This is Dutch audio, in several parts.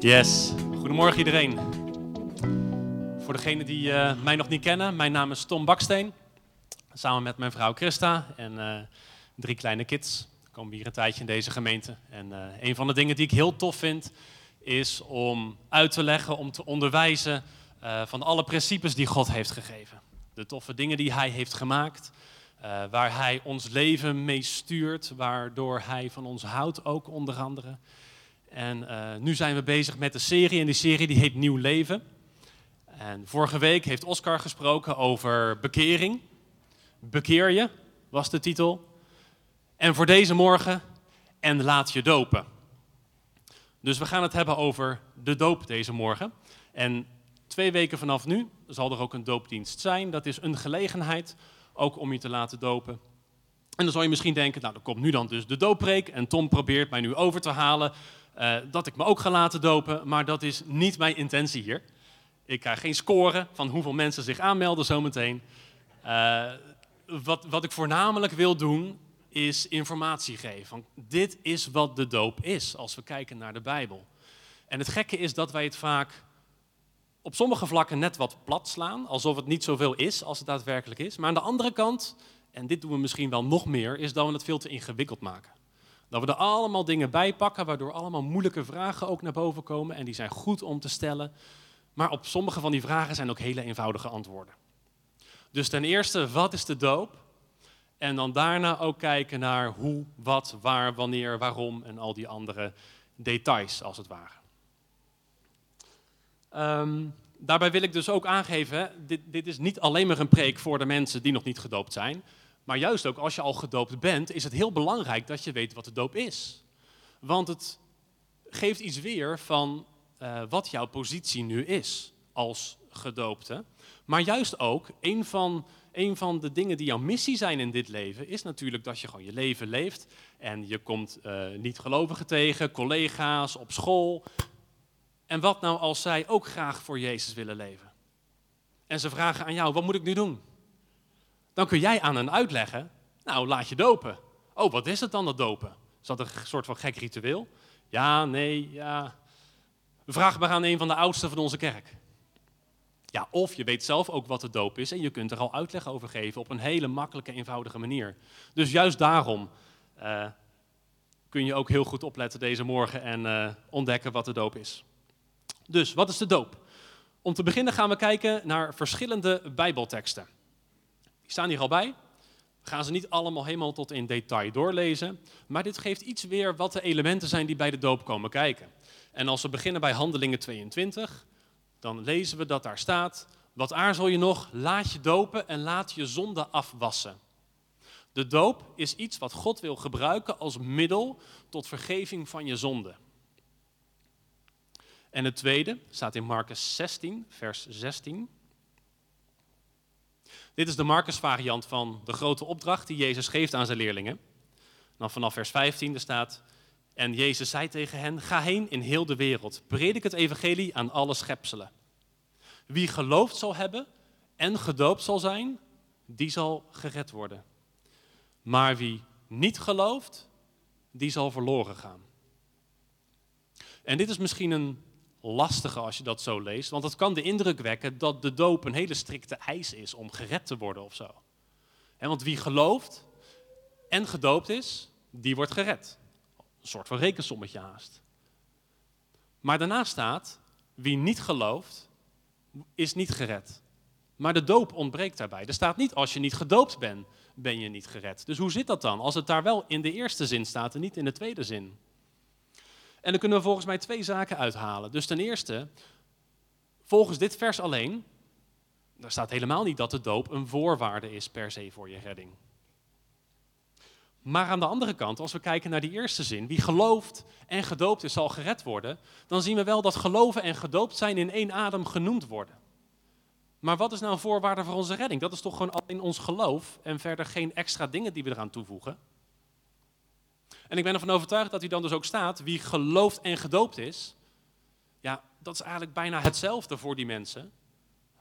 Yes, goedemorgen iedereen. Voor degenen die eh, mij nog niet kennen, mijn naam is Tom Baksteen. Samen met mijn vrouw Christa en eh, drie kleine kids komen we hier een tijdje in deze gemeente. En eh, een van de dingen die ik heel tof vind, is om uit te leggen, om te onderwijzen van alle principes die God heeft gegeven. De toffe dingen die Hij heeft gemaakt, waar Hij ons leven mee stuurt, waardoor Hij van ons houdt ook onder andere. En uh, nu zijn we bezig met de serie en die serie die heet Nieuw Leven. En vorige week heeft Oscar gesproken over bekering. Bekeer je was de titel. En voor deze morgen, en laat je dopen. Dus we gaan het hebben over de doop deze morgen. En twee weken vanaf nu zal er ook een doopdienst zijn. Dat is een gelegenheid ook om je te laten dopen. En dan zal je misschien denken, nou, dan komt nu dan dus de dooppreek en Tom probeert mij nu over te halen uh, dat ik me ook ga laten dopen, maar dat is niet mijn intentie hier. Ik krijg geen score van hoeveel mensen zich aanmelden zometeen. Uh, wat, wat ik voornamelijk wil doen, is informatie geven. Dit is wat de doop is, als we kijken naar de Bijbel. En het gekke is dat wij het vaak op sommige vlakken net wat plat slaan, alsof het niet zoveel is als het daadwerkelijk is. Maar aan de andere kant, en dit doen we misschien wel nog meer, is dat we het veel te ingewikkeld maken. Dat we er allemaal dingen bij pakken, waardoor allemaal moeilijke vragen ook naar boven komen. En die zijn goed om te stellen. Maar op sommige van die vragen zijn ook hele eenvoudige antwoorden. Dus ten eerste, wat is de doop? En dan daarna ook kijken naar hoe, wat, waar, wanneer, waarom en al die andere details, als het ware. Ehm, daarbij wil ik dus ook aangeven, dit, dit is niet alleen maar een preek voor de mensen die nog niet gedoopt zijn. Maar juist ook als je al gedoopt bent, is het heel belangrijk dat je weet wat de doop is. Want het geeft iets weer van uh, wat jouw positie nu is als gedoopte. Maar juist ook, een van, een van de dingen die jouw missie zijn in dit leven, is natuurlijk dat je gewoon je leven leeft. En je komt uh, niet-gelovigen tegen, collega's op school. En wat nou als zij ook graag voor Jezus willen leven? En ze vragen aan jou, wat moet ik nu doen? Dan kun jij aan hen uitleggen, nou laat je dopen. Oh, wat is het dan dat dopen? Is dat een soort van gek ritueel? Ja, nee, ja. Vraag maar aan een van de oudsten van onze kerk. Ja, of je weet zelf ook wat de doop is en je kunt er al uitleg over geven op een hele makkelijke, eenvoudige manier. Dus juist daarom uh, kun je ook heel goed opletten deze morgen en uh, ontdekken wat de doop is. Dus, wat is de doop? Om te beginnen gaan we kijken naar verschillende Bijbelteksten. Die staan hier al bij. We gaan ze niet allemaal helemaal tot in detail doorlezen, maar dit geeft iets weer wat de elementen zijn die bij de doop komen kijken. En als we beginnen bij Handelingen 22, dan lezen we dat daar staat: Wat aarzel je nog? Laat je dopen en laat je zonde afwassen. De doop is iets wat God wil gebruiken als middel tot vergeving van je zonde. En het tweede staat in Marcus 16, vers 16. Dit is de Marcus-variant van de grote opdracht die Jezus geeft aan zijn leerlingen. Dan vanaf vers 15 er staat, en Jezus zei tegen hen, ga heen in heel de wereld, predik het evangelie aan alle schepselen. Wie geloofd zal hebben en gedoopt zal zijn, die zal gered worden. Maar wie niet gelooft, die zal verloren gaan. En dit is misschien een lastige als je dat zo leest, want het kan de indruk wekken dat de doop een hele strikte eis is om gered te worden of zo. want wie gelooft en gedoopt is, die wordt gered. Een soort van rekensommetje haast. Maar daarna staat, wie niet gelooft, is niet gered. Maar de doop ontbreekt daarbij. Er staat niet, als je niet gedoopt bent, ben je niet gered. Dus hoe zit dat dan, als het daar wel in de eerste zin staat en niet in de tweede zin? En dan kunnen we volgens mij twee zaken uithalen. Dus ten eerste, volgens dit vers alleen, daar staat helemaal niet dat de doop een voorwaarde is per se voor je redding. Maar aan de andere kant, als we kijken naar die eerste zin, wie gelooft en gedoopt is, zal gered worden, dan zien we wel dat geloven en gedoopt zijn in één adem genoemd worden. Maar wat is nou een voorwaarde voor onze redding? Dat is toch gewoon alleen ons geloof en verder geen extra dingen die we eraan toevoegen? En ik ben ervan overtuigd dat hij dan dus ook staat, wie gelooft en gedoopt is, ja, dat is eigenlijk bijna hetzelfde voor die mensen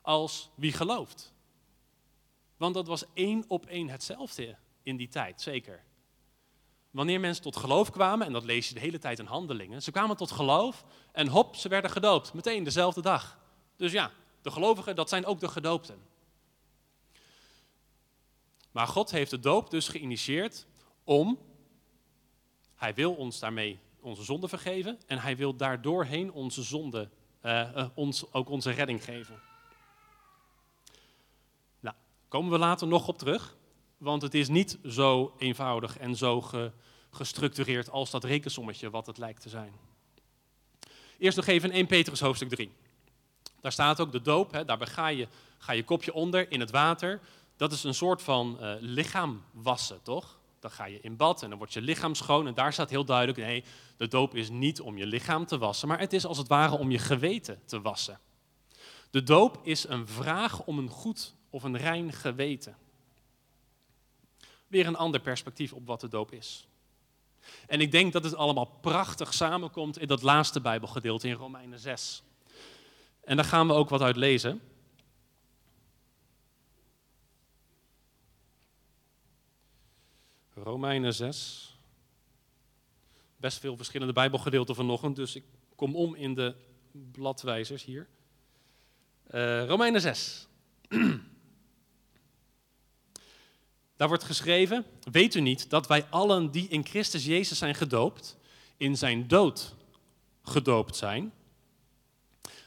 als wie gelooft. Want dat was één op één hetzelfde in die tijd, zeker. wanneer mensen tot geloof kwamen, en dat lees je de hele tijd in handelingen, ze kwamen tot geloof en hop, ze werden gedoopt, meteen dezelfde dag. Dus ja, de gelovigen, dat zijn ook de gedoopten. Maar God heeft de doop dus geïnitieerd om, hij wil ons daarmee onze zonde vergeven en hij wil daardoorheen onze zonde, uh, uh, ons ook onze redding geven. Nou, komen we later nog op terug, want het is niet zo eenvoudig en zo ge, gestructureerd als dat rekensommetje wat het lijkt te zijn. Eerst nog even in 1 Petrus hoofdstuk 3. Daar staat ook de doop, hè, daarbij ga je, ga je kopje onder in het water. Dat is een soort van uh, lichaam wassen, toch? Dan ga je in bad en dan wordt je lichaam schoon. En daar staat heel duidelijk, nee, de doop is niet om je lichaam te wassen, maar het is als het ware om je geweten te wassen. De doop is een vraag om een goed of een rein geweten. Weer een ander perspectief op wat de doop is. En ik denk dat het allemaal prachtig samenkomt in dat laatste Bijbelgedeelte in Romeinen 6. En daar gaan we ook wat uit lezen. Romeinen 6. Best veel verschillende Bijbelgedeelten vanochtend, dus ik kom om in de bladwijzers hier. Uh, Romeinen 6. Daar wordt geschreven: Weet u niet dat wij allen die in Christus Jezus zijn gedoopt, in zijn dood gedoopt zijn?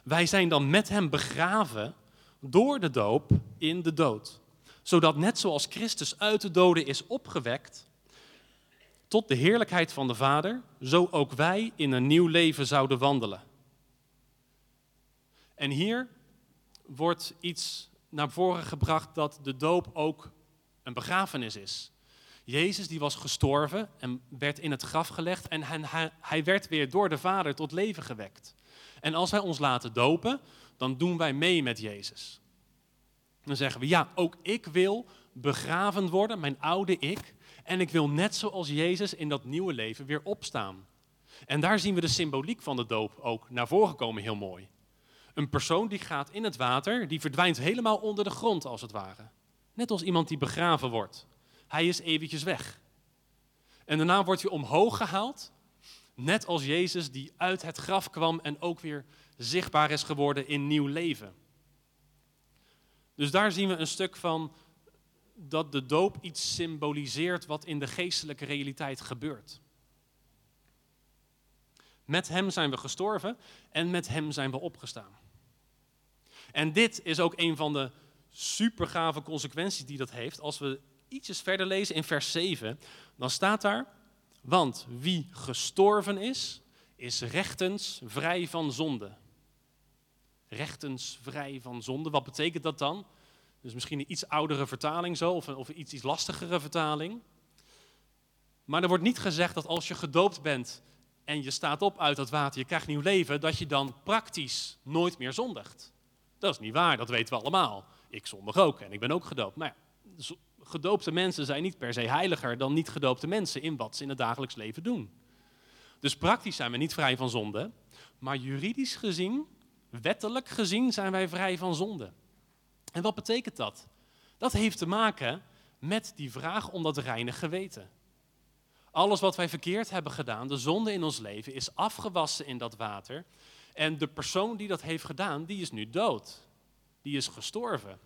Wij zijn dan met hem begraven door de doop in de dood. Zodat net zoals Christus uit de doden is opgewekt tot de heerlijkheid van de Vader, zo ook wij in een nieuw leven zouden wandelen. En hier wordt iets naar voren gebracht dat de doop ook een begrafenis is. Jezus die was gestorven en werd in het graf gelegd en hij, hij werd weer door de Vader tot leven gewekt. En als wij ons laten dopen, dan doen wij mee met Jezus. Dan zeggen we, ja, ook ik wil begraven worden, mijn oude ik. En ik wil net zoals Jezus in dat nieuwe leven weer opstaan. En daar zien we de symboliek van de doop ook naar voren komen heel mooi. Een persoon die gaat in het water, die verdwijnt helemaal onder de grond als het ware. Net als iemand die begraven wordt. Hij is eventjes weg. En daarna wordt hij omhoog gehaald, net als Jezus die uit het graf kwam en ook weer zichtbaar is geworden in nieuw leven. Dus daar zien we een stuk van dat de doop iets symboliseert wat in de geestelijke realiteit gebeurt. Met Hem zijn we gestorven en met Hem zijn we opgestaan. En dit is ook een van de supergave consequenties die dat heeft. Als we ietsjes verder lezen in vers 7, dan staat daar, want wie gestorven is, is rechtens vrij van zonde. Rechtens vrij van zonde, wat betekent dat dan? Dus misschien een iets oudere vertaling zo, of of iets, iets lastigere vertaling. Maar er wordt niet gezegd dat als je gedoopt bent en je staat op uit dat water, je krijgt nieuw leven, dat je dan praktisch nooit meer zondigt. Dat is niet waar, dat weten we allemaal. Ik zondig ook en ik ben ook gedoopt. Maar ja, gedoopte mensen zijn niet per se heiliger dan niet gedoopte mensen in wat ze in het dagelijks leven doen. Dus praktisch zijn we niet vrij van zonde, maar juridisch gezien, wettelijk gezien, zijn wij vrij van zonde. En wat betekent dat? Dat heeft te maken met die vraag om dat reine geweten. Alles wat wij verkeerd hebben gedaan, de zonde in ons leven, is afgewassen in dat water. En de persoon die dat heeft gedaan, die is nu dood. Die is gestorven.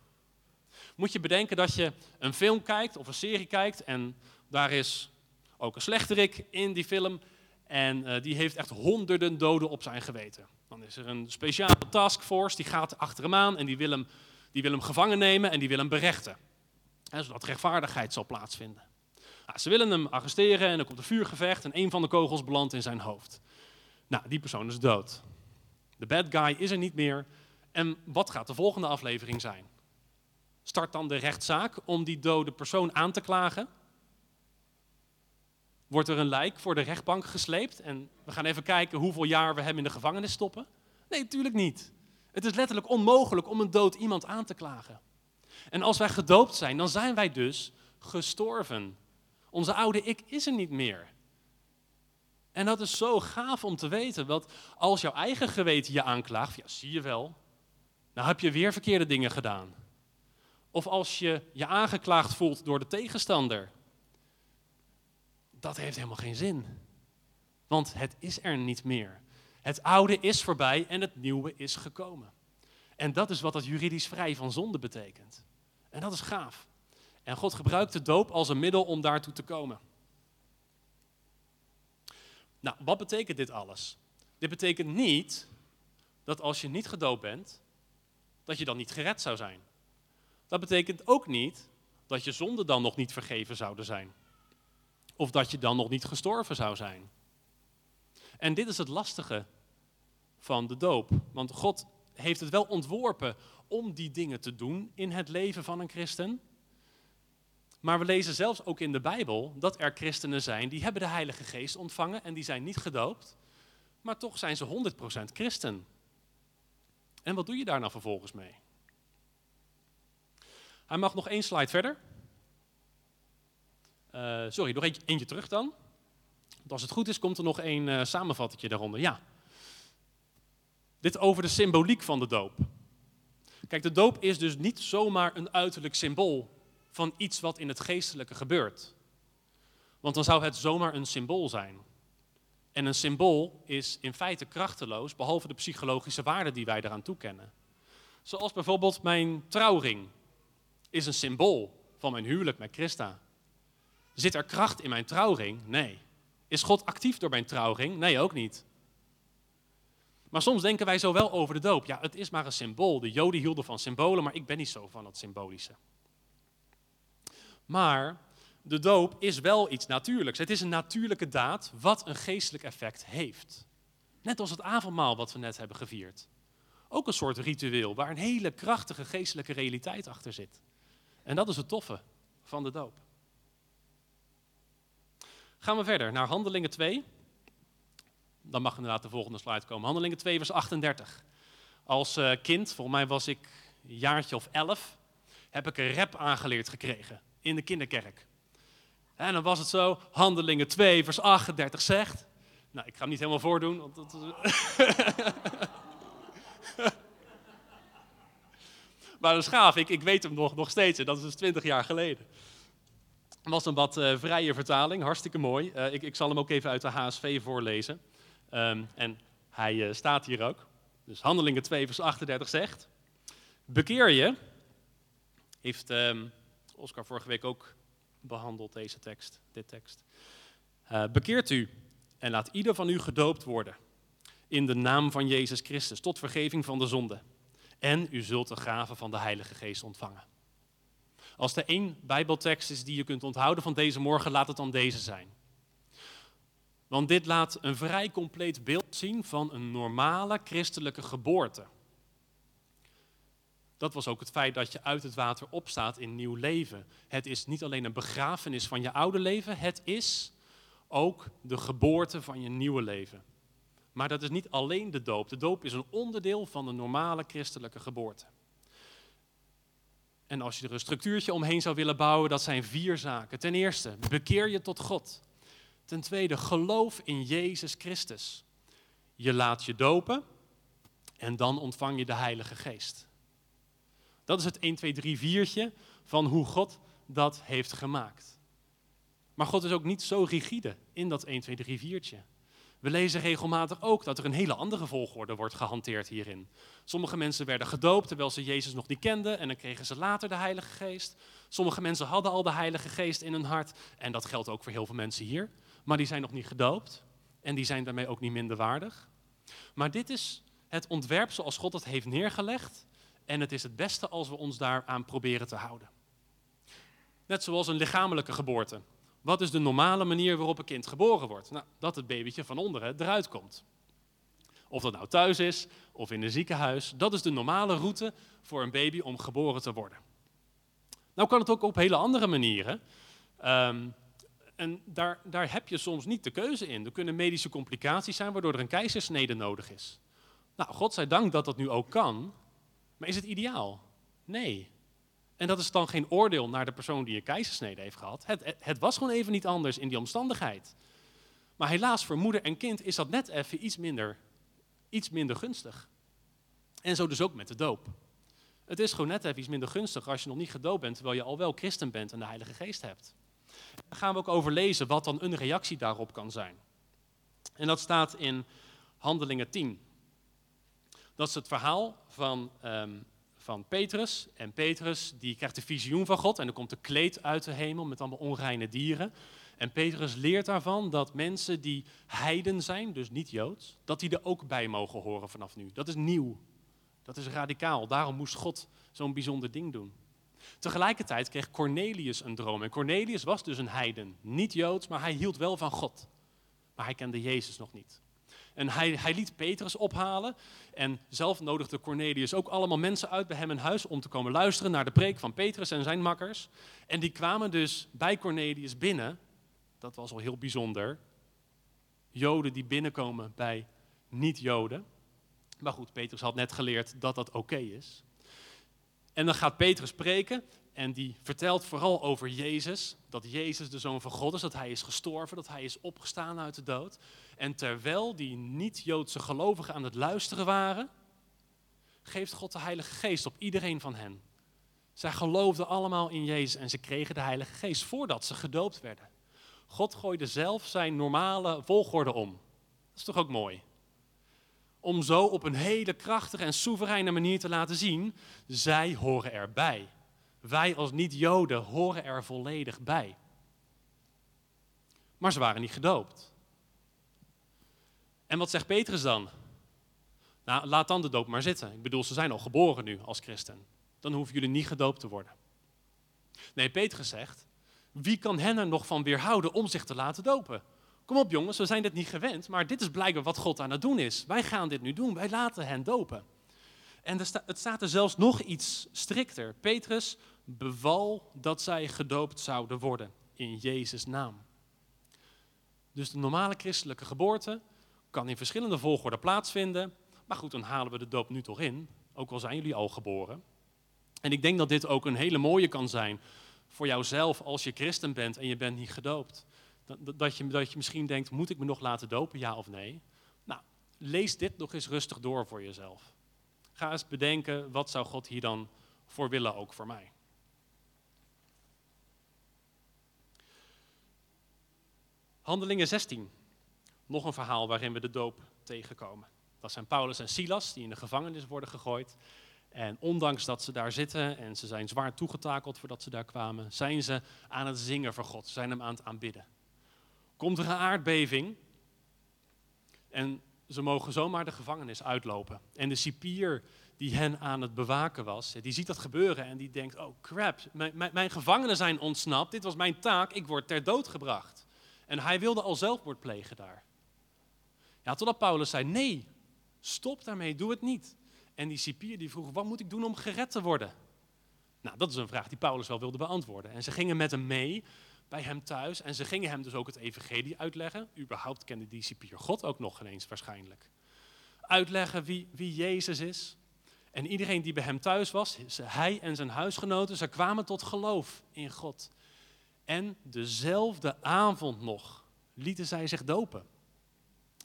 Moet je bedenken dat je een film kijkt of een serie kijkt en daar is ook een slechterik in die film en uh, die heeft echt honderden doden op zijn geweten. Dan is er een speciale taskforce die gaat achter hem aan en die wil hem die wil hem gevangen nemen en die wil hem berechten. Hè, zodat rechtvaardigheid zal plaatsvinden. Nou, ze willen hem arresteren en er komt een vuurgevecht en een van de kogels belandt in zijn hoofd. Nou, die persoon is dood. De bad guy is er niet meer. En wat gaat de volgende aflevering zijn? Start dan de rechtszaak om die dode persoon aan te klagen? Wordt er een lijk voor de rechtbank gesleept en we gaan even kijken hoeveel jaar we hem in de gevangenis stoppen? Nee, natuurlijk niet. Het is letterlijk onmogelijk om een dood iemand aan te klagen. En als wij gedoopt zijn, dan zijn wij dus gestorven. Onze oude ik is er niet meer. En dat is zo gaaf om te weten, want als jouw eigen geweten je aanklaagt, ja, zie je wel, nou heb je weer verkeerde dingen gedaan. Of als je je aangeklaagd voelt door de tegenstander, dat heeft helemaal geen zin. Want het is er niet meer. Het oude is voorbij en het nieuwe is gekomen. En dat is wat dat juridisch vrij van zonde betekent. En dat is gaaf. En God gebruikt de doop als een middel om daartoe te komen. Nou, wat betekent dit alles? Dit betekent niet dat als je niet gedoopt bent, dat je dan niet gered zou zijn. Dat betekent ook niet dat je zonden dan nog niet vergeven zouden zijn. Of dat je dan nog niet gestorven zou zijn. En dit is het lastige van de doop. Want God heeft het wel ontworpen om die dingen te doen in het leven van een christen. Maar we lezen zelfs ook in de Bijbel dat er christenen zijn die hebben de Heilige Geest ontvangen en die zijn niet gedoopt, maar toch zijn ze 100% christen. En wat doe je daar nou vervolgens mee? Hij mag nog één slide verder. Uh, sorry, nog eentje, eentje, terug dan. Als het goed is, komt er nog één uh, samenvattingje daaronder. Ja. Dit over de symboliek van de doop. Kijk, de doop is dus niet zomaar een uiterlijk symbool van iets wat in het geestelijke gebeurt. Want dan zou het zomaar een symbool zijn. En een symbool is in feite krachteloos, behalve de psychologische waarde die wij eraan toekennen. Zoals bijvoorbeeld mijn trouwring is een symbool van mijn huwelijk met Christa. Zit er kracht in mijn trouwring? Nee. Is God actief door mijn trouwring? Nee, ook niet. Maar soms denken wij zo wel over de doop. Ja, het is maar een symbool. De Joden hielden van symbolen, maar ik ben niet zo van het symbolische. Maar de doop is wel iets natuurlijks. Het is een natuurlijke daad wat een geestelijk effect heeft. Net als het avondmaal wat we net hebben gevierd. Ook een soort ritueel waar een hele krachtige geestelijke realiteit achter zit. En dat is het toffe van de doop. Gaan we verder naar Handelingen 2. Dan mag inderdaad de volgende slide komen. Handelingen 2 vers 38. Als uh, kind, volgens mij was ik een jaartje of elf, heb ik een rap aangeleerd gekregen in de kinderkerk. En dan was het zo, Handelingen 2 vers 38 zegt. Nou, ik ga hem niet helemaal voordoen. Want dat maar dat is ik, ik weet hem nog, nog steeds, dat is dus 20 jaar geleden. Was een wat uh, vrije vertaling, hartstikke mooi. Uh, ik, ik, zal hem ook even uit de HSV voorlezen. Um, en hij uh, staat hier ook. Dus Handelingen 2 vers 38 zegt... Bekeer je, heeft um, Oscar vorige week ook behandeld, deze tekst, dit tekst. bekeert u en laat ieder van u gedoopt worden in de naam van Jezus Christus, tot vergeving van de zonde. En u zult de gave van de Heilige Geest ontvangen. Als er één Bijbeltekst is die je kunt onthouden van deze morgen, laat het dan deze zijn. Want dit laat een vrij compleet beeld zien van een normale christelijke geboorte. Dat was ook het feit dat je uit het water opstaat in nieuw leven. Het is niet alleen een begrafenis van je oude leven, het is ook de geboorte van je nieuwe leven. Maar dat is niet alleen de doop. De doop is een onderdeel van de normale christelijke geboorte. En als je er een structuurtje omheen zou willen bouwen, dat zijn vier zaken. Ten eerste, bekeer je tot God. Ten tweede, geloof in Jezus Christus. Je laat je dopen en dan ontvang je de Heilige Geest. Dat is het 1, 2, 3, 4 van hoe God dat heeft gemaakt. Maar God is ook niet zo rigide in dat 1, 2, 3, 4. We lezen regelmatig ook dat er een hele andere volgorde wordt gehanteerd hierin. Sommige mensen werden gedoopt terwijl ze Jezus nog niet kenden en dan kregen ze later de Heilige Geest. Sommige mensen hadden al de Heilige Geest in hun hart en dat geldt ook voor heel veel mensen hier. Maar die zijn nog niet gedoopt en die zijn daarmee ook niet minder waardig. Maar dit is het ontwerp zoals God het heeft neergelegd en het is het beste als we ons daaraan proberen te houden. Net zoals een lichamelijke geboorte. Wat is de normale manier waarop een kind geboren wordt? Nou, dat het babytje van onderen eruit komt. Of dat nou thuis is of in een ziekenhuis, dat is de normale route voor een baby om geboren te worden. Nou kan het ook op hele andere manieren. Um, en daar, daar heb je soms niet de keuze in. Er kunnen medische complicaties zijn waardoor er een keizersnede nodig is. Nou, God zij dank dat dat nu ook kan. Maar is het ideaal? Nee. En dat is dan geen oordeel naar de persoon die een keizersnede heeft gehad. Het, het, was gewoon even niet anders in die omstandigheid. Maar helaas voor moeder en kind is dat net even iets minder, iets minder gunstig. En zo dus ook met de doop. Het is gewoon net even iets minder gunstig als je nog niet gedoopt bent, terwijl je al wel christen bent en de Heilige Geest hebt. Daar gaan we ook over lezen wat dan een reactie daarop kan zijn. En dat staat in Handelingen 10. Dat is het verhaal van, ehm, van Petrus. En Petrus die krijgt een visioen van God en er komt een kleed uit de hemel met allemaal onreine dieren. En Petrus leert daarvan dat mensen die heiden zijn, dus niet Joods, dat die er ook bij mogen horen vanaf nu. Dat is nieuw. Dat is radicaal. Daarom moest God zo'n bijzonder ding doen. Tegelijkertijd kreeg Cornelius een droom. En Cornelius was dus een heiden. Niet Joods, maar hij hield wel van God. Maar hij kende Jezus nog niet. En hij, hij liet Petrus ophalen. En zelf nodigde Cornelius ook allemaal mensen uit bij hem in huis om te komen luisteren naar de preek van Petrus en zijn makkers. En die kwamen dus bij Cornelius binnen. Dat was al heel bijzonder. Joden die binnenkomen bij niet-Joden. Maar goed, Petrus had net geleerd dat dat oké is. En dan gaat Petrus spreken en die vertelt vooral over Jezus. Dat Jezus de Zoon van God is, dat hij is gestorven, dat hij is opgestaan uit de dood. En terwijl die niet-Joodse gelovigen aan het luisteren waren, geeft God de Heilige Geest op iedereen van hen. Zij geloofden allemaal in Jezus en ze kregen de Heilige Geest voordat ze gedoopt werden. God gooide zelf zijn normale volgorde om. Dat is toch ook mooi? Om zo op een hele krachtige en soevereine manier te laten zien, zij horen erbij. Wij als niet-Joden horen er volledig bij. Maar ze waren niet gedoopt. En wat zegt Petrus dan? Nou, laat dan de doop maar zitten. Ik bedoel, ze zijn al geboren nu als christen. Dan hoeven jullie niet gedoopt te worden. Nee, Petrus zegt, wie kan hen er nog van weerhouden om zich te laten dopen? Kom op jongens, we zijn dit niet gewend, maar dit is blijkbaar wat God aan het doen is. Wij gaan dit nu doen, wij laten hen dopen. En het staat er zelfs nog iets strikter. Petrus beval dat zij gedoopt zouden worden in Jezus' naam. Dus de normale christelijke geboorte kan in verschillende volgorde plaatsvinden. Maar goed, dan halen we de doop nu toch in, ook al zijn jullie al geboren. En ik denk dat dit ook een hele mooie kan zijn voor jouzelf als je christen bent en je bent niet gedoopt. Dat, dat, je, dat je misschien denkt, moet ik me nog laten dopen, ja of nee? Nou, lees dit nog eens rustig door voor jezelf. Ga eens bedenken, wat zou God hier dan voor willen, ook voor mij? Handelingen 16. Nog een verhaal waarin we de doop tegenkomen. Dat zijn Paulus en Silas, die in de gevangenis worden gegooid. En ondanks dat ze daar zitten en ze zijn zwaar toegetakeld voordat ze daar kwamen, zijn ze aan het zingen voor God. Zijn hem aan het aanbidden. Komt er een aardbeving en ze mogen zomaar de gevangenis uitlopen. En de cipier die hen aan het bewaken was, die ziet dat gebeuren en die denkt, oh crap, mijn, mijn, mijn gevangenen zijn ontsnapt, dit was mijn taak, ik word ter dood gebracht. En hij wilde al zelfmoord plegen daar. Ja, totdat Paulus zei, nee, stop daarmee, doe het niet. En die cipier die vroeg, wat moet ik doen om gered te worden? Nou, dat is een vraag die Paulus wel wilde beantwoorden. En ze gingen met hem mee bij hem thuis en ze gingen hem dus ook het evangelie uitleggen. Überhaupt kende die cipier God ook nog eens waarschijnlijk. Uitleggen wie, wie Jezus is. En iedereen die bij hem thuis was, hij en zijn huisgenoten, ze kwamen tot geloof in God. En dezelfde avond nog lieten zij zich dopen.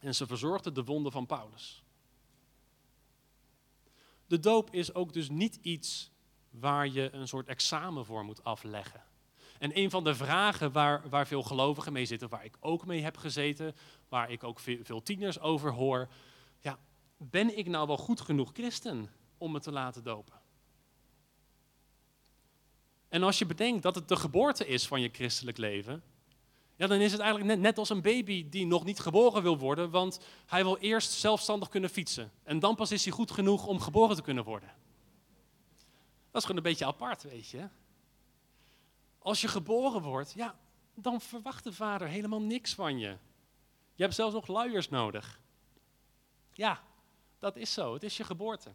En ze verzorgden de wonden van Paulus. De doop is ook dus niet iets waar je een soort examen voor moet afleggen. En een van de vragen waar, waar veel gelovigen mee zitten, waar ik ook mee heb gezeten, waar ik ook veel tieners over hoor, ja, ben ik nou wel goed genoeg christen om me te laten dopen? En als je bedenkt dat het de geboorte is van je christelijk leven, ja, dan is het eigenlijk net, net als een baby die nog niet geboren wil worden, want hij wil eerst zelfstandig kunnen fietsen. En dan pas is hij goed genoeg om geboren te kunnen worden. Dat is gewoon een beetje apart, weet je. Als je geboren wordt, ja, dan verwacht de vader helemaal niks van je. Je hebt zelfs nog luiers nodig. Ja, dat is zo. Het is je geboorte.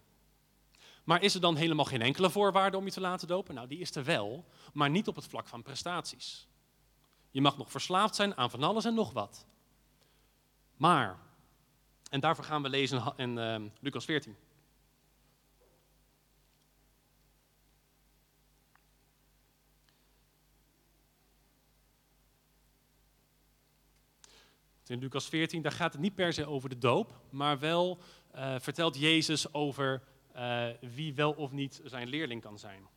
Maar is er dan helemaal geen enkele voorwaarde om je te laten dopen? Nou, die is er wel, maar niet op het vlak van prestaties. Je mag nog verslaafd zijn aan van alles en nog wat. Maar, en daarvoor gaan we lezen in uh, Lucas 14. In Lucas 14, daar gaat het niet per se over de doop, maar wel uh, vertelt Jezus over wie wel of niet zijn leerling kan zijn.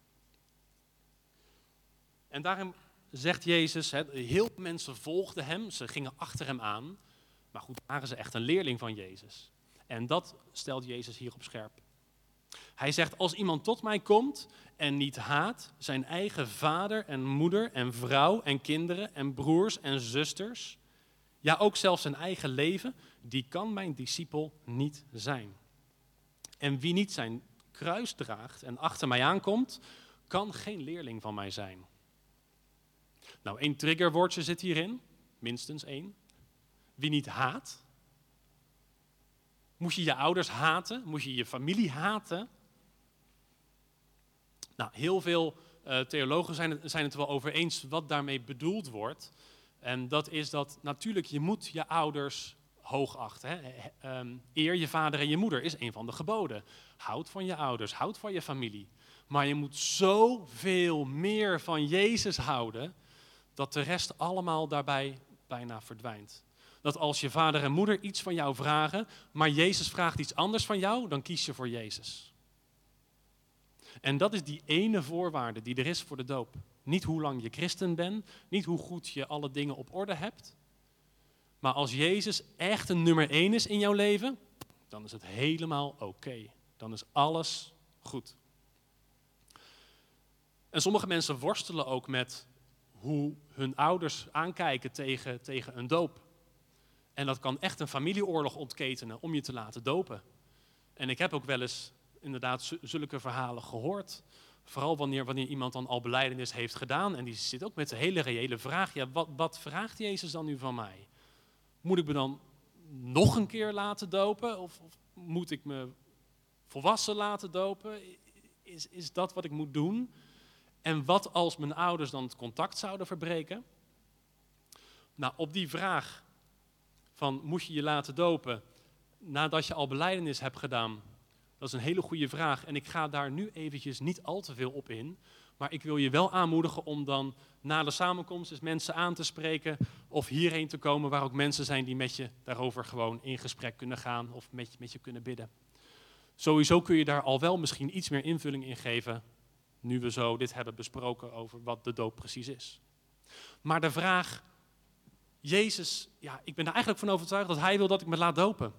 En daarin zegt Jezus, heel veel mensen volgden hem, ze gingen achter hem aan. Maar goed, waren ze echt een leerling van Jezus? En dat stelt Jezus hier op scherp. Hij zegt, als iemand tot mij komt en niet haat zijn eigen vader en moeder en vrouw en kinderen en broers en zusters, ja ook zelfs zijn eigen leven, die kan mijn discipel niet zijn. En wie niet zijn kruis draagt en achter mij aankomt, kan geen leerling van mij zijn. Nou, één triggerwoordje zit hierin, minstens één. Wie niet haat. Moet je je ouders haten? Moet je je familie haten? Nou, heel veel uh, theologen zijn het, zijn het wel over eens wat daarmee bedoeld wordt. En dat is dat natuurlijk je moet je ouders hoogachten. Hè? Um, eer je vader en je moeder is een van de geboden. Houd van je ouders, houd van je familie. Maar je moet zoveel meer van Jezus houden dat de rest allemaal daarbij bijna verdwijnt. Dat als je vader en moeder iets van jou vragen, maar Jezus vraagt iets anders van jou, dan kies je voor Jezus. En dat is die ene voorwaarde die er is voor de doop. Niet hoe lang je christen bent, niet hoe goed je alle dingen op orde hebt. Maar als Jezus echt een nummer één is in jouw leven, dan is het helemaal oké. Dan is alles goed. En sommige mensen worstelen ook met hoe hun ouders aankijken tegen, tegen een doop. En dat kan echt een familieoorlog ontketenen om je te laten dopen. En ik heb ook wel eens inderdaad zulke verhalen gehoord. Vooral wanneer, wanneer iemand dan al beleidenis heeft gedaan. En die zit ook met de hele reële vraag. Ja, wat, wat vraagt Jezus dan nu van mij? Moet ik me dan nog een keer laten dopen? Of, of moet ik me volwassen laten dopen? Is, is dat wat ik moet doen? En wat als mijn ouders dan het contact zouden verbreken? Nou, op die vraag van moet je je laten dopen nadat je al beleidenis hebt gedaan, dat is een hele goede vraag. En ik ga daar nu eventjes niet al te veel op in. Maar ik wil je wel aanmoedigen om dan na de samenkomst eens mensen aan te spreken of hierheen te komen waar ook mensen zijn die met je daarover gewoon in gesprek kunnen gaan of met je, met je kunnen bidden. Sowieso kun je daar al wel misschien iets meer invulling in geven nu we zo dit hebben besproken over wat de doop precies is. Maar de vraag, Jezus, ja, ik ben er eigenlijk van overtuigd dat Hij wil dat ik me laat dopen.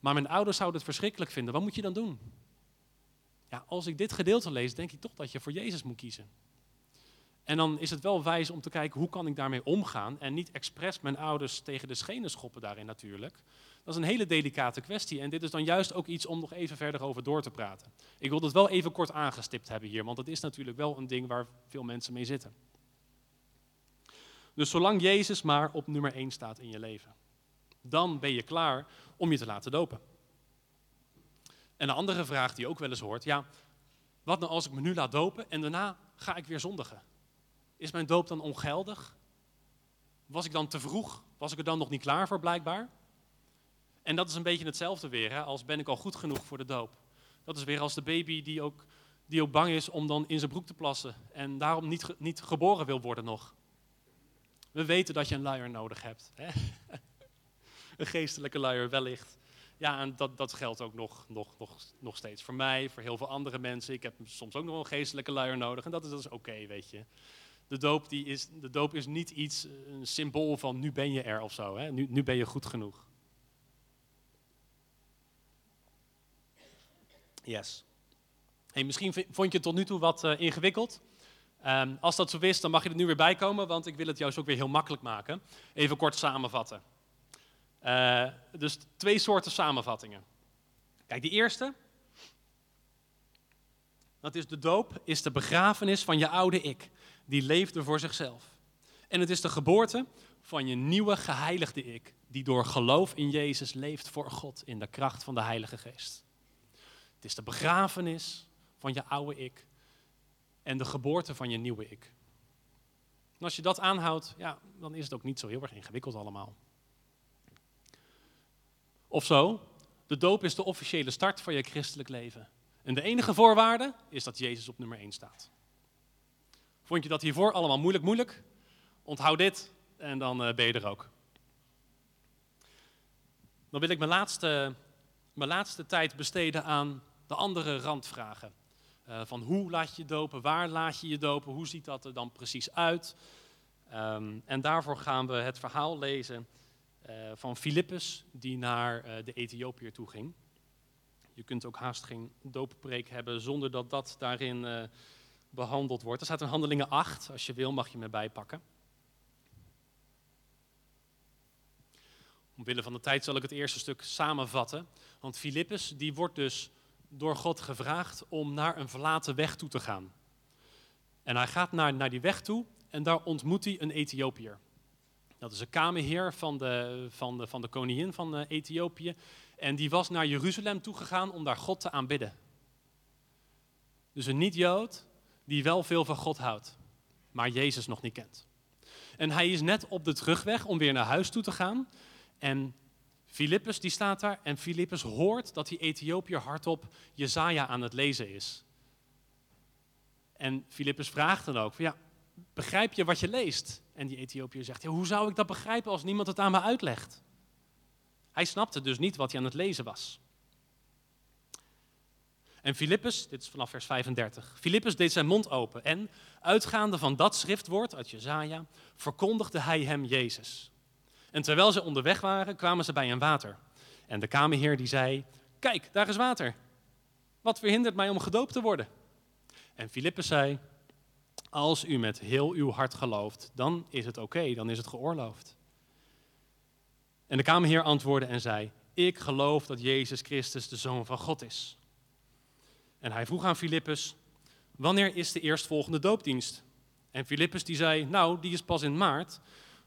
Maar mijn ouders zouden het verschrikkelijk vinden. Wat moet je dan doen? Ja, als ik dit gedeelte lees, denk ik toch dat je voor Jezus moet kiezen. En dan is het wel wijs om te kijken hoe kan ik daarmee omgaan en niet expres mijn ouders tegen de schenen schoppen daarin natuurlijk. Dat is een hele delicate kwestie en dit is dan juist ook iets om nog even verder over door te praten. Ik wil het wel even kort aangestipt hebben hier, want het is natuurlijk wel een ding waar veel mensen mee zitten. Dus zolang Jezus maar op nummer 1 staat in je leven, dan ben je klaar om je te laten dopen. En een andere vraag die ook wel eens hoort, ja, wat nou als ik me nu laat dopen en daarna ga ik weer zondigen? Is mijn doop dan ongeldig? Was ik dan te vroeg? Was ik er dan nog niet klaar voor blijkbaar? En dat is een beetje hetzelfde weer, hè, als ben ik al goed genoeg voor de doop. Dat is weer als de baby die ook, die ook bang is om dan in zijn broek te plassen en daarom niet, niet geboren wil worden nog. We weten dat je een luier nodig hebt. Hè? een geestelijke luier wellicht. Ja, en dat, dat geldt ook nog, nog, nog, nog steeds voor mij, voor heel veel andere mensen. Ik heb soms ook nog een geestelijke luier nodig en dat is, dat is oké, weet je. De doop, die is, de doop is niet iets, een symbool van nu ben je er of zo. Hè? Nu, nu ben je goed genoeg. Yes. Hey, misschien vond je het tot nu toe wat uh, ingewikkeld. Um, als dat zo is, dan mag je er nu weer bij komen, want ik wil het juist ook weer heel makkelijk maken. Even kort samenvatten. Uh, dus twee soorten samenvattingen. Kijk, die eerste, dat is de doop, is de begrafenis van je oude ik. Die leefde voor zichzelf. En het is de geboorte van je nieuwe geheiligde ik, die door geloof in Jezus leeft voor God in de kracht van de Heilige Geest. Het is de begrafenis van je oude ik en de geboorte van je nieuwe ik. Als je dat aanhoudt, ja, dan is het ook niet zo heel erg ingewikkeld allemaal. Of zo, de doop is de officiële start van je christelijk leven. En de enige voorwaarde is dat Jezus op nummer 1 staat. Vond je dat hiervoor allemaal moeilijk, moeilijk? Onthoud dit en dan eh, ben je er ook. Dan wil ik mijn laatste, mijn laatste tijd besteden aan de andere randvragen. Uh, van hoe laat je dopen, waar laat je je dopen, hoe ziet dat er dan precies uit? Ehm, en daarvoor gaan we het verhaal lezen van Filippus, die naar uh, de Ethiopiër toe ging. Je kunt ook haast geen dooppreek hebben zonder dat dat daarin uh, behandeld wordt. Er staat in Handelingen 8, als je wil mag je me bijpakken. Omwille van de tijd zal ik het eerste stuk samenvatten. Want Filippus die wordt dus door God gevraagd om naar een verlaten weg toe te gaan. En hij gaat naar, naar die weg toe en daar ontmoet hij een Ethiopiër. Dat is een kamerheer van de, van de, van de koningin van eh, Ethiopië. En die was naar Jeruzalem toegegaan om daar God te aanbidden. Dus een niet-Jood die wel veel van God houdt, maar Jezus nog niet kent. En hij is net op de terugweg om weer naar huis toe te gaan. En Filippus die staat daar en Filippus hoort dat die Ethiopiër hardop Jezaja aan het lezen is. En Filippus vraagt dan ook, van, ja, begrijp je wat je leest? En die Ethiopiër zegt, hoe zou ik dat begrijpen als niemand het aan me uitlegt? Hij snapte dus niet wat hij aan het lezen was. En Filippus, dit is vanaf vers 35, Filippus deed zijn mond open en, uitgaande van dat schriftwoord uit Jezaja, verkondigde hij hem Jezus. En terwijl ze onderweg waren, kwamen ze bij een water. En de kamerheer die zei, kijk, daar is water. Wat verhindert mij om gedoopt te worden? En Filippus zei, als u met heel uw hart gelooft, dan is het oké, dan is het geoorloofd. En de kamerheer antwoordde en zei, ik geloof dat Jezus Christus de Zoon van God is. En hij vroeg aan Filippus, wanneer is de eerstvolgende doopdienst? En Filippus die zei, nou, die is pas in maart,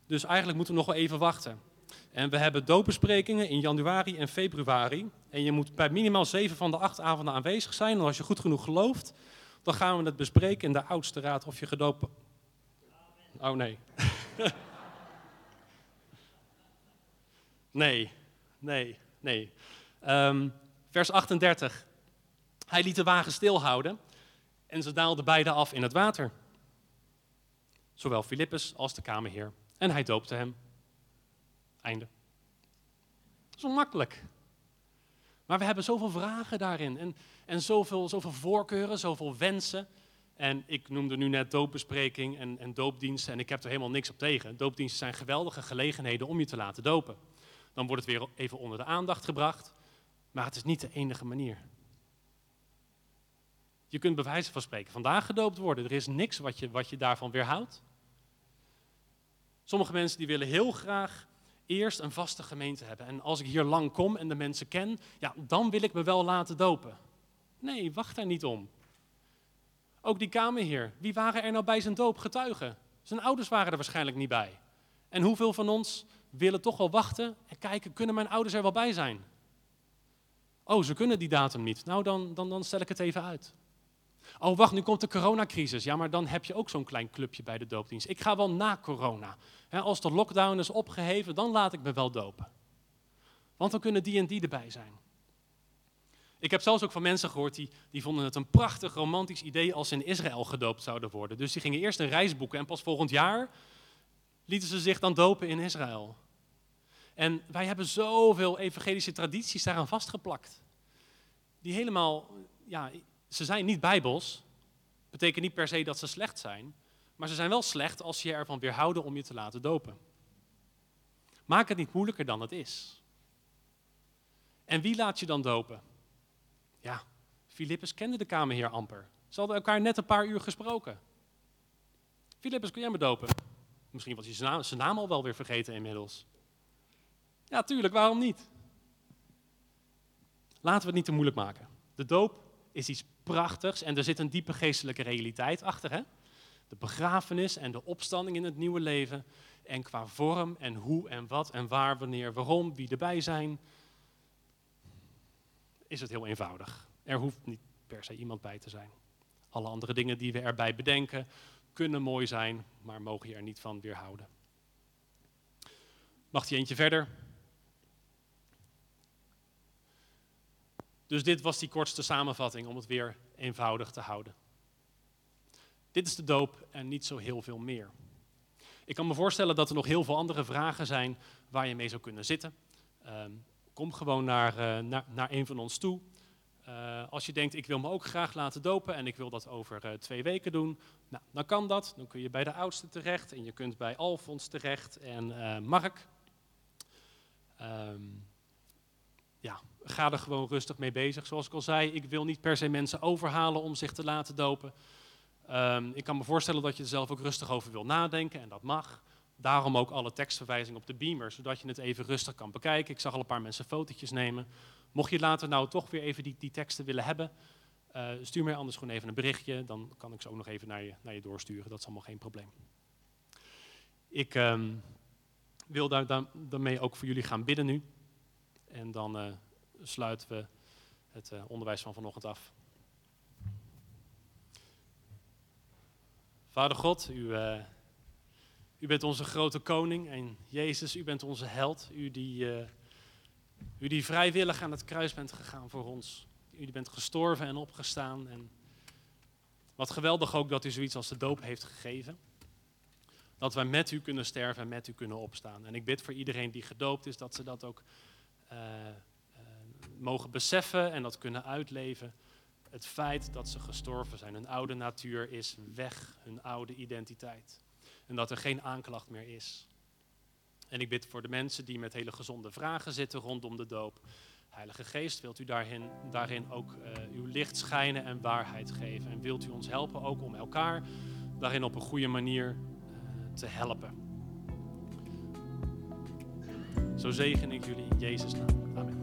dus eigenlijk moeten we nog wel even wachten. En we hebben doopbesprekingen in januari en februari. En je moet bij minimaal zeven van de acht avonden aanwezig zijn. En als je goed genoeg gelooft, dan gaan we het bespreken in de oudste raad of je gedoopt... Oh nee. nee, nee, nee. Um, vers 38. Hij liet de wagen stilhouden en ze daalden beide af in het water. Zowel Filippus als de kamerheer. En hij doopte hem. Einde. Zo makkelijk. Maar we hebben zoveel vragen daarin en, en zoveel, zoveel voorkeuren, zoveel wensen. En ik noemde nu net doopbespreking en, en doopdiensten en ik heb er helemaal niks op tegen. Doopdiensten zijn geweldige gelegenheden om je te laten dopen. Dan wordt het weer even onder de aandacht gebracht, maar het is niet de enige manier. Je kunt bij wijze van spreken vandaag gedoopt worden. Er is niks wat je, wat je daarvan weerhoudt. Sommige mensen die willen heel graag eerst een vaste gemeente hebben. En als ik hier lang kom en de mensen ken, ja, dan wil ik me wel laten dopen. Nee, wacht daar niet om. Ook die kamerheer, wie waren er nou bij zijn doop getuigen? Zijn ouders waren er waarschijnlijk niet bij. En hoeveel van ons willen toch wel wachten en kijken, kunnen mijn ouders er wel bij zijn? Oh, ze kunnen die datum niet. Nou, dan, dan, dan stel ik het even uit. Oh, wacht, nu komt de coronacrisis. Ja, maar dan heb je ook zo'n klein clubje bij de doopdienst. Ik ga wel na corona. als de lockdown is opgeheven, dan laat ik me wel dopen. Want dan kunnen die en die erbij zijn. Ik heb zelfs ook van mensen gehoord die, die vonden het een prachtig romantisch idee als ze in Israël gedoopt zouden worden. Dus die gingen eerst een reis boeken en pas volgend jaar lieten ze zich dan dopen in Israël. En wij hebben zoveel evangelische tradities daaraan vastgeplakt. Die helemaal ja, ze zijn niet bijbels. Betekent niet per se dat ze slecht zijn. Maar ze zijn wel slecht als je ervan weerhouden om je te laten dopen. Maak het niet moeilijker dan het is. En wie laat je dan dopen? Ja, Filippus kende de kamerheer amper. Ze hadden elkaar net een paar uur gesproken. Filippus, kun jij me dopen? Misschien was je zijn naam, zijn naam al wel weer vergeten inmiddels. Ja, tuurlijk, waarom niet? Laten we het niet te moeilijk maken. De doop is iets prachtigs en er zit een diepe geestelijke realiteit achter. Hè? De begrafenis en de opstanding in het nieuwe leven. En qua vorm en hoe en wat en waar, wanneer, waarom, wie erbij zijn, is het heel eenvoudig. Er hoeft niet per se iemand bij te zijn. Alle andere dingen die we erbij bedenken kunnen mooi zijn, maar mogen je er niet van weerhouden. Mag je eentje verder? Dus dit was die kortste samenvatting om het weer eenvoudig te houden. Dit is de doop en niet zo heel veel meer. Ik kan me voorstellen dat er nog heel veel andere vragen zijn waar je mee zou kunnen zitten. Ehm, kom gewoon naar, uh, naar, naar, een van ons toe. Eh, als je denkt, ik wil me ook graag laten dopen en ik wil dat over uh, twee weken doen, nou, dan kan dat. Dan kun je bij de oudste terecht en je kunt bij Alfons terecht en Mark. Um, ja, ga er gewoon rustig mee bezig. Zoals ik al zei, ik wil niet per se mensen overhalen om zich te laten dopen. Um, ik kan me voorstellen dat je er zelf ook rustig over wil nadenken en dat mag. Daarom ook alle tekstverwijzingen op de beamer, zodat je het even rustig kan bekijken. Ik zag al een paar mensen fotootjes nemen. Mocht je later nou toch weer even die, die teksten willen hebben, uh, stuur mij anders gewoon even een berichtje. Dan kan ik ze ook nog even naar je, naar je doorsturen. Dat is allemaal geen probleem. Ik um, wil daar, daar, daarmee ook voor jullie gaan bidden nu. En dan uh, sluiten we het uh, onderwijs van vanochtend af. Vader God, u, u bent onze grote koning en Jezus, u bent onze held. U die, u die vrijwillig aan het kruis bent gegaan voor ons. U bent gestorven en opgestaan. En wat geweldig ook dat u zoiets als de doop heeft gegeven. Dat wij met u kunnen sterven en met u kunnen opstaan. En ik bid voor iedereen die gedoopt is, dat ze dat ook uh, uh, mogen beseffen en dat kunnen uitleven. Het feit dat ze gestorven zijn. Hun oude natuur is weg, hun oude identiteit. En dat er geen aanklacht meer is. En ik bid voor de mensen die met hele gezonde vragen zitten rondom de doop. Heilige Geest, wilt u daarin, daarin ook uh, uw licht schijnen en waarheid geven? En wilt u ons helpen ook om elkaar daarin op een goede manier te helpen? Zo zegen ik jullie in Jezus' naam. Amen.